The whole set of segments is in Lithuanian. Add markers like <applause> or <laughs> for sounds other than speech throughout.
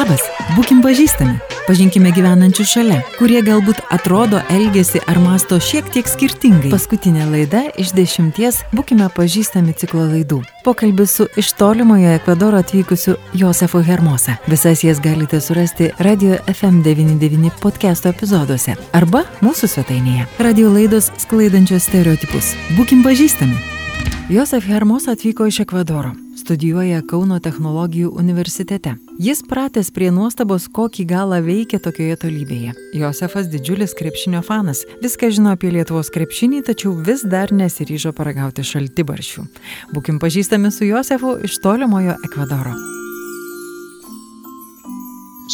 Labas, būkim pažįstami, pažinkime gyvenančių šalia, kurie galbūt atrodo, elgesi ar masto šiek tiek skirtingai. Paskutinė laida iš dešimties būkime pažįstami ciklo laidų. Pokalbis su iš tolimojo Ekvadoro atvykusiu Josefu Hermosa. Visas jas galite surasti Radio FM99 podcast'o epizoduose arba mūsų svetainėje. Radio laidos sklaidančios stereotipus. Būkim pažįstami. Josef Hermosa atvyko iš Ekvadoro studijuoja Kauno technologijų universitete. Jis pratęs prie nuostabos, kokį galą veikia tokioje tolybėje. Josefas didžiulis krepšinio fanas, viską žino apie Lietuvos krepšinį, tačiau vis dar nesiryžo paragauti šaltibaršių. Būkim pažįstami su Josefu iš tolimojo Ekvadoro.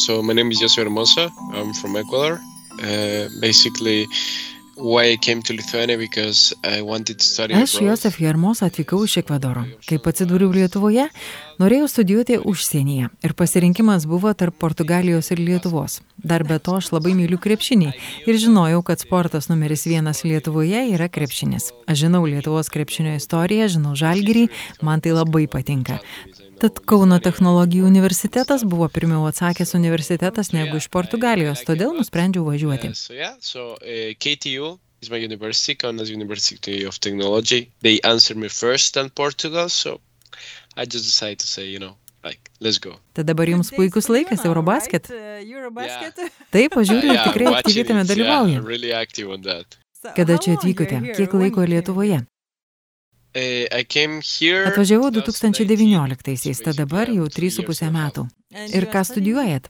So my name is Josef Hermosa. I'm from Ecuador. Uh, basically, Aš Josef Jarmos atvykau iš Ekvadoro. Kai atsidūriau Lietuvoje, norėjau studijuoti užsienyje ir pasirinkimas buvo tarp Portugalijos ir Lietuvos. Dar be to aš labai myliu krepšinį ir žinojau, kad sportas numeris vienas Lietuvoje yra krepšinis. Aš žinau Lietuvos krepšinio istoriją, žinau žalgyrį, man tai labai patinka. Tad Kauno technologijų universitetas buvo pirmiau atsakęs universitetas negu iš Portugalijos, todėl nusprendžiau važiuoti. Uh, is my university, Kaunas University of Technology. They answered me first than Portugal, so I just decided to say, you know, like, let's go. Tad dabar jums puikus laikas Eurobasket. Uh, <laughs> Taip, pažiūrėjau, tikrai aktyviai tame really Kada čia atvykote? Kiek laiko Lietuvoje? Atvažiavau 2019-aisiais, tad dabar jau 3,5 metų. Ir ką studijuojat?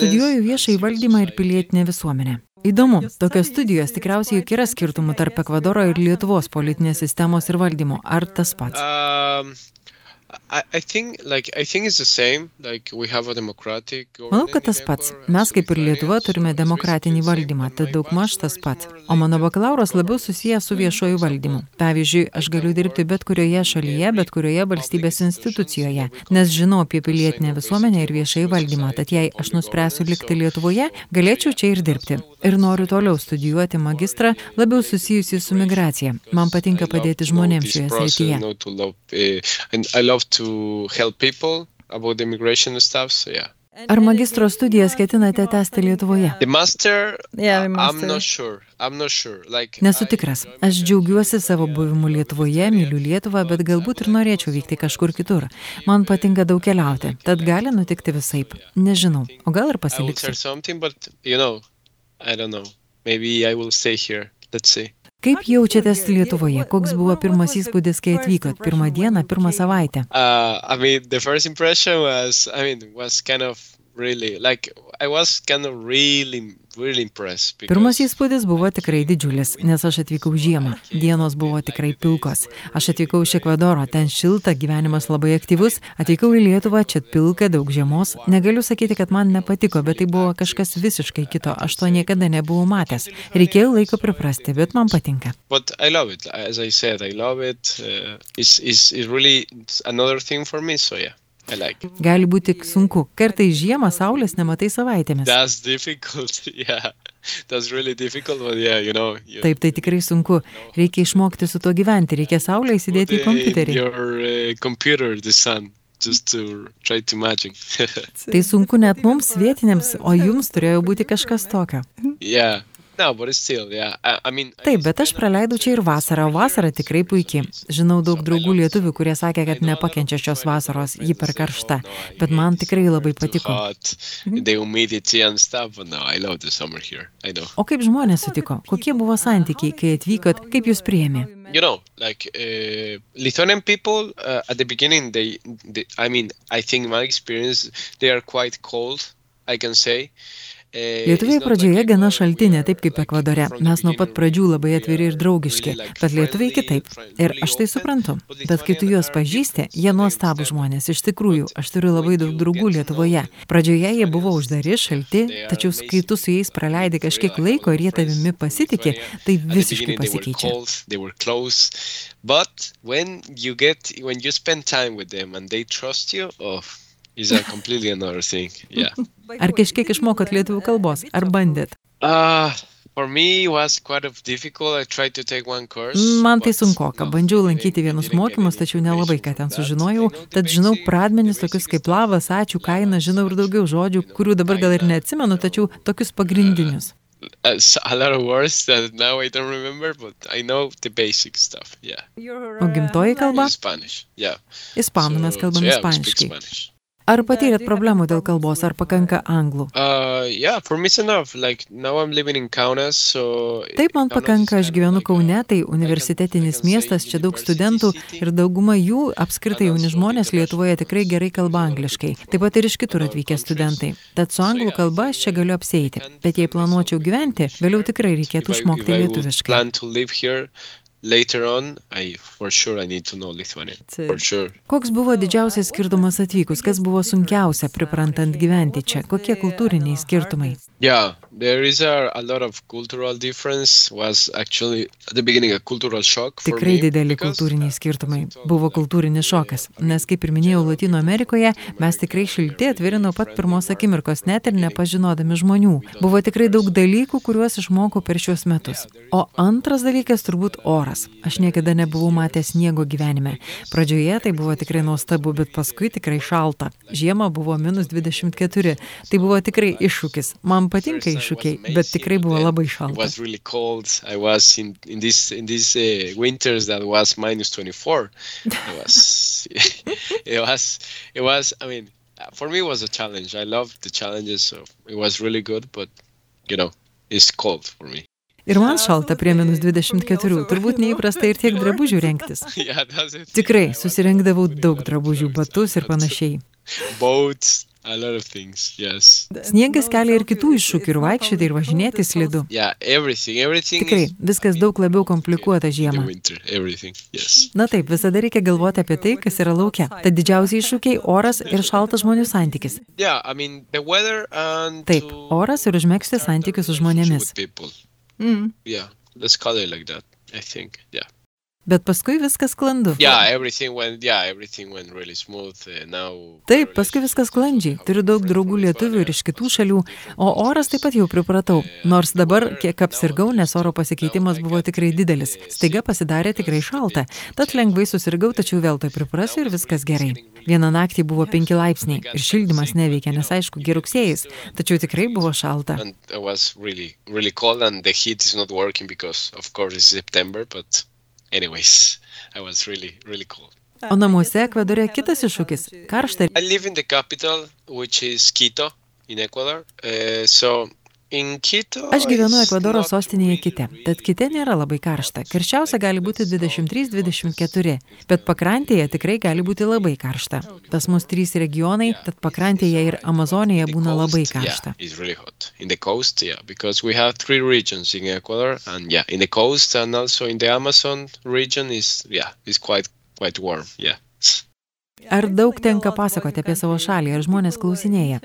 Studijuoju viešai valdymą ir pilietinę visuomenę. Įdomu, tokios studijos tikriausiai juk yra skirtumų tarp Ekvadoro ir Lietuvos politinės sistemos ir valdymo. Ar tas pats? Um, Manau, kad tas pats. Mes kaip ir Lietuva turime demokratinį valdymą, tad daugmaž tas pats. O mano bakalauras labiau susijęs su viešoju valdymu. Pavyzdžiui, aš galiu dirbti bet kurioje šalyje, bet kurioje valstybės institucijoje, nes žinau apie pilietinę visuomenę ir viešai valdymą, tad jei aš nuspręsiu likti Lietuvoje, galėčiau čia ir dirbti. Ir noriu toliau studijuoti magistrą, labiau susijusį su migracija. Man patinka padėti žmonėms šioje srityje to help people about the immigration stuff, so yeah. Ar magistro studijas ketinate tęsti Lietuvoje? The master, yeah, the master. I'm not sure. I'm not sure. Like, Nesu tikras. Aš džiaugiuosi savo buvimu Lietuvoje, myliu Lietuvą, bet galbūt ir norėčiau vykti kažkur kitur. Man patinka daug keliauti, tad gali nutikti visaip. Nežinau. O gal ir pasiliksiu. Kaip jaučiatės Lietuvoje? Koks buvo pirmas įspūdis, kai atvykot? Pirmą dieną, pirmą savaitę? Uh, I mean, was, I mean, was kind of really, like, I was kind of really Pirmas įspūdis buvo tikrai didžiulis, nes aš atvykau žiemą. Dienos buvo tikrai pilkos. Aš atvykau iš Ekvadoro, ten šilta, gyvenimas labai aktyvus. Atvykau į Lietuvą, čia pilka, daug žiemos. Negaliu sakyti, kad man nepatiko, bet tai buvo kažkas visiškai kito. Aš to niekada nebuvau matęs. Reikėjo laiko priprasti, bet man patinka. But I love it. As I said, I love it. Uh, it's, it's, it's really another thing for me, so yeah. Like. Gali būti sunku. Kartais žiemą saulės nematai savaitėmis. <laughs> Yeah. Really yeah, you know, you... Taip, tai tikrai sunku. Reikia išmokti su tuo gyventi. Reikia saulę įsidėti į kompiuterį. Your, uh, computer, the sun. <laughs> tai sunku net mums vietiniams, o jums turėjo būti kažkas tokio. Yeah. No, but still, yeah. I, I mean, Taip, bet aš praleidau čia ir vasarą, vasara tikrai puikiai. Žinau daug draugų lietuvių, kurie sakė, kad nepakenčia šios vasaros, ji per karšta, bet man tikrai labai patiko. O kaip žmonės sutiko? Kokie buvo santykiai, kai atvykot, kaip jūs priėmė? You know, like uh, Lithuanian people uh, at the beginning, they, they, I mean, I think my experience, they are quite cold, I can say. Uh, Lietuviai pradžioje gana šalti, ne taip kaip Ekvadore. Mes nuo pat pradžių labai atviri ir draugiški, bet lietuviai kitaip. Ir aš tai suprantu. Bet kai tu juos pažįsti, jie nuostabų žmonės. Iš tikrųjų, aš turiu labai daug draugų Lietuvoje. Pradžioje jie buvo uždari, šalti, tačiau kai tu su jais praleidai kažkiek laiko ir jie tavimi pasitikė, tai visiškai pasikeičia. But when you get, when you spend time with them and they trust you, oh, is a completely another thing. Yeah. <laughs> Ar kažkiek išmokot lietuvių kalbos? Ar bandėt? Uh, For me, it was quite of difficult. I tried to take one course. Man tai sunkoka. Bandžiau lankyti vienus mokymus, tačiau nelabai ką ten sužinojau. Tad žinau pradmenis tokius kaip lavas, ačiū, kaina, žinau ir daugiau žodžių, kurių dabar gal ir neatsimenu, tačiau tokius pagrindinius. Uh, s- a lot of words that now I don't remember, but I know the basic stuff. Yeah. O gimtoji kalba? Spanish. Yeah. Ispanų mes kalbame ispaniškai. Ar patyrėt problemų dėl kalbos, ar pakanka anglų? Uh. Taip, man pakanka, aš gyvenu a- Kaune, tai universitetinis miestas, čia daug studentų ir dauguma jų, apskritai jauni žmonės Lietuvoje tikrai gerai kalba angliškai. Taip pat ir iš kitur atvykę studentai. Tad su anglų kalba aš čia galiu apseiti. Bet jei planuočiau gyventi, vėliau tikrai reikėtų išmokti lietuviškai. Later on, I for sure I need to know Lithuanian. For sure. Koks buvo didžiausias skirtumas atvykus, kas buvo sunkiausia priprantant gyventi čia, kokie kultūriniai skirtumai? Yeah, there is a, a lot of cultural difference. Was actually at the beginning a cultural shock for Tikrai dideli kultūriniai skirtumai. Buvo kultūrinis šokas, nes kaip ir minėjau, Latino Amerikoje mes tikrai šilti atviri nuo pat pirmos akimirkos, net ir nepažinodami žmonių. Buvo tikrai daug dalykų, kuriuos išmokau per šiuos metus. O antras dalykas turbūt oras. Aš niekada nebuvau matęs sniego gyvenime. Pradžioje tai buvo tikrai nuostabu, bet paskui tikrai šalta. Žiemą buvo minus 24. Tai buvo tikrai iššūkis. Man patinka iššūkiai, bet tikrai buvo labai šalta. was really cold. I was in in this in these winters that was minus 24. <laughs> It was it was I mean for me it was a challenge. I loved the challenges so it was really good but you know it's cold for me. Ir man šalta prie minus 24. Turbūt neįprasta ir tiek drabužių it. Tikrai, susirinkdavau daug drabužių, batus ir panašiai. Sniegas kelia ir kitų iššūkių ir vaikščioti ir važinėti slidu. Tikrai, is viskas daug labiau komplikuota žiemą. Na taip, visada reikia galvoti apie tai, kas yra laukia. Tad didžiausiai iššūkiai - oras ir šaltas žmonių santykis. Taip, oras ir užmėgsti santykius su žmonėmis. Mm. Yeah, let's call it like that. I think. Yeah. Bet paskui viskas sklandu. Yeah, everything went. Yeah, everything went really smooth. Uh, now. Taip, paskui viskas sklandžiai. Turiu daug draugų lietuvių ir iš kitų šalių, o oras taip pat jau pripratau. Nors dabar kiek apsirgau, nes oro pasikeitimas buvo tikrai didelis. Staiga pasidarė tikrai šalta. Tad lengvai susirgau, tačiau vėl tai priprasiu ir viskas gerai. Vieną naktį buvo 5 laipsniai ir šildymas neveikia, nes aišku, geruksėjais. Tačiau tikrai buvo šalta. Really, really cold, anyways, I was really, really cold. O namuose Ekvadore kitas iššūkis - karšta. I live in the capital, which is Quito, in Ecuador. Uh, so. Aš gyvenu Ekvadoro sostinėje Kite, tad Kite nėra labai karšta. Karščiausia gali būti 23-24, bet pakrantėje tikrai gali būti labai karšta. Pas mus trys regionai, tad pakrantėje ir Amazonėje būna labai karšta. Ar daug tenka pasakoti apie savo šalį, ar žmonės klausinėja?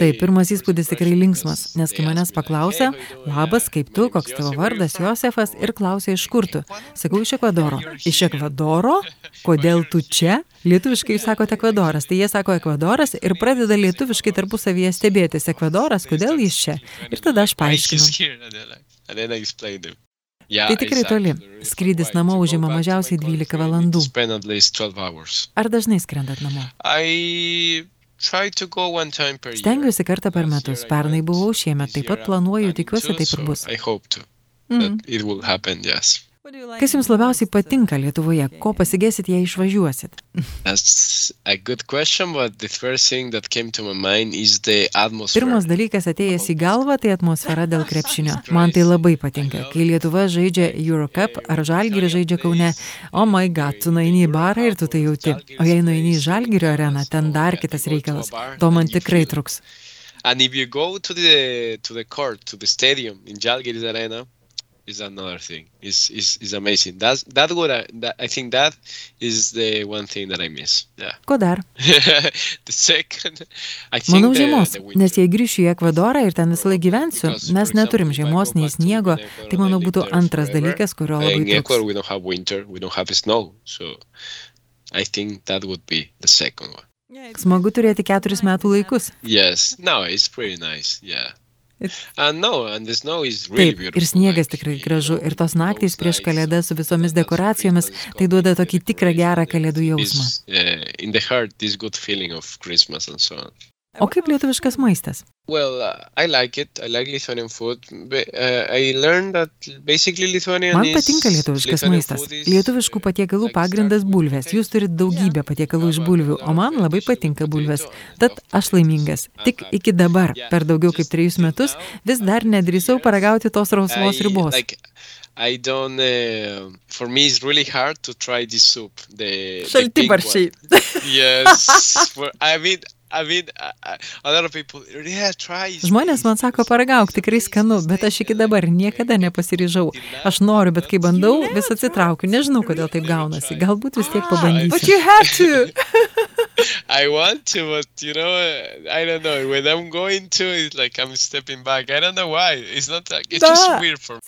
Taip, pirmas įspūdis tikrai linksmas, nes kai manęs paklausia, labas, kaip tu, koks tavo vardas, Josefas, ir klausia, iš kur tu. Sakau, iš Ekvadoro. Iš Ekvadoro? Kodėl tu čia? Lietuviškai jūs sakote Ekvadoras, tai jie sako Ekvadoras ir pradeda lietuviškai tarpusavyje stebėtis Ekvadoras, kodėl jis čia. Ir tada aš paaiškinu. Tai tikrai toli. Skrydis namo užima mažiausiai 12 country, I need to valandų. Spend at least 12 hours. Ar dažnai skrendat namo? Stengiuosi kartą per metus. Pernai buvau šiemet, taip pat planuoju, tikiuosi taip ir bus. Mm. Kas jums labiausiai patinka Lietuvoje? Ko pasigėsit, jei išvažiuosit? That's a good question, but the first thing that came to my mind is the atmosphere. Pirmas dalykas atėjęs į galvą tai atmosfera dėl krepšinio. Man tai labai patinka. Kai Lietuva žaidžia Eurocup ar Žalgirį žaidžia Kaune, o oh my god, tu nueini į barą ir tu tai jauti. O jei nueini į Žalgirio areną, ten dar kitas reikalas. To man tikrai truks. And if you go to the to the court, to the stadium in Jalgiris Arena, is another thing. Is is is amazing. That's that what I that, I think that is the one thing that I miss. Yeah. Ko dar? <laughs> the second, I think Manau the, žiemos, the winter. nes jei grįšiu į Ekvadorą ir ten visą laiką gyvensiu, mes neturim žiemos nei sniego, tai manau būtų antras dalykas, kurio labai Ecuador, truks. we don't have winter, we don't have snow, so I think that would be the second one. Smagu turėti keturis metų laikus. Yes, no, it's pretty nice. Yeah, Is Taip, ir sniegas tikrai gražu, ir tos naktys prieš kalėdas su visomis dekoracijomis, tai duoda tokį tikrą gerą kalėdų jausmą. O kaip lietuviškas maistas? Well, uh, I like it. I like Lithuanian food. Uh, I learned that basically Lithuanian Man patinka lietuviškas maistas. Lietuviškų patiekalų pagrindas bulvės. Jūs turite daugybę patiekalų iš bulvių, o man labai patinka bulvės. Tad aš laimingas. Tik iki dabar, per daugiau kaip trejus metus, vis dar nedrįsau paragauti tos rausvos ribos. I don't. Uh, for me, it's really hard to try this soup. The, Šaltibaršiai. Yes. <laughs> for, I mean, I mean, a lot of people. Yeah, Žmonės man sako, paragauk, tikrai skanu, bet aš iki dabar niekada nepasiryžau. Aš noriu, bet kai bandau, vis atsitraukiu. Nežinau, kodėl taip gaunasi. Galbūt vis tiek pabandysiu. <laughs> I want to, but you know, I don't know. When I'm going to, it's like I'm stepping back. I don't know why. It's not like it's just Da. weird for me.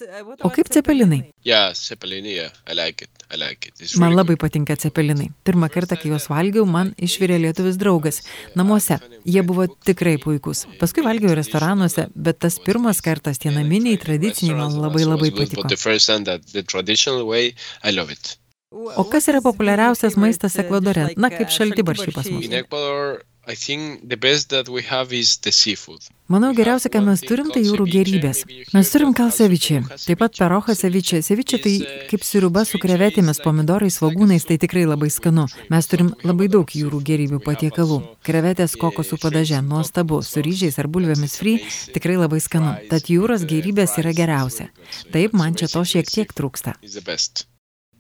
O kaip cepelinai? Yeah, Zeppelin. Yeah, I like it. I like it. It's Man really labai patinka cepelinai. Pirmą kartą, kai juos valgiau, man išvirė lietuvis draugas. Namuose. Jie buvo tikrai puikūs. Paskui valgiau restoranuose, bet tas pirmas kartas, tie naminiai, tradiciniai, man labai labai patiko. O kas yra populiariausias maistas Ekvadore? Na, kaip šaltibaršiai pas mus. Manau, geriausia, ką mes turim, tai jūrų gerybės. Mes turim kalsevičiai, taip pat perocha sevičiai. Sevičiai tai kaip sriuba su krevetėmis, pomidorais, svagūnais, tai tikrai labai skanu. Mes turim labai daug jūrų gerybių patiekalų. Krevetės kokosų padaže, nuostabu, su ryžiais ar bulvėmis fry, tikrai labai skanu. Tad jūros gerybės yra geriausia. Taip, man čia to šiek tiek trūksta.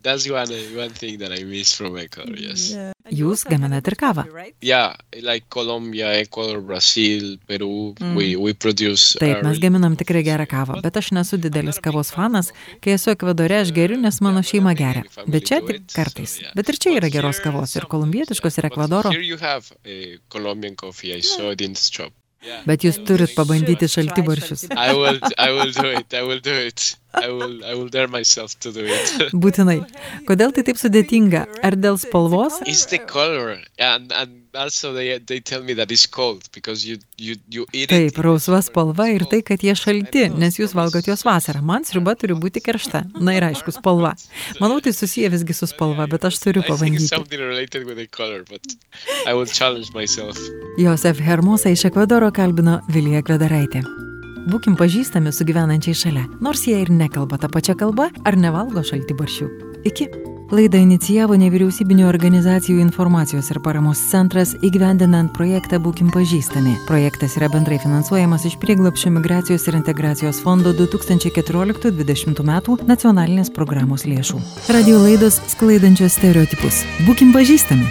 That's one one thing that I miss from Ecuador. Yes. Jūs gaminat ir kavą. Yeah, like Colombia, Ecuador, Brazil, Peru, we we produce. Taip, mes gaminam tikrai gerą kavą, bet aš nesu didelis kavos fanas. Kai esu Ekvadore, aš geriu, nes mano šeima geria. Bet čia tik kartais. Bet ir čia yra geros kavos, ir kolumbietiškos, ir Ekvadoro. Here you have a Colombian coffee. I saw it in the shop. Bet jūs turit pabandyti šaltibaršius. I will, I will do it. I will do it. I will, I will dare myself to do it. <laughs> Būtinai. Kodėl tai taip sudėtinga? Ar dėl spalvos? it's the color, and and also they they tell me that it's cold because you you you eat Taip, it. rausva spalva ir tai, kad jie šalti, nes jūs valgot juos vasarą. Man sriuba turi būti karšta. Na ir aišku, spalva. Manau, tai susiję visgi su spalva, bet aš turiu pabandyti. color. Josef Hermosa iš Ekvadoro kalbino Vilija Kvedaraitė. Būkim pažįstami su gyvenančiai šalia, nors jie ir nekalba tą pačią kalbą ar nevalgo šaltibaršių. Iki. Laidą inicijavo nevyriausybinio organizacijų informacijos ir paramos centras įgyvendinant projektą Būkim pažįstami. Projektas yra bendrai finansuojamas iš prieglapšio migracijos ir integracijos fondo 2014-2020 metų nacionalinės programos lėšų. Radio laidos sklaidančios stereotipus. Būkim pažįstami.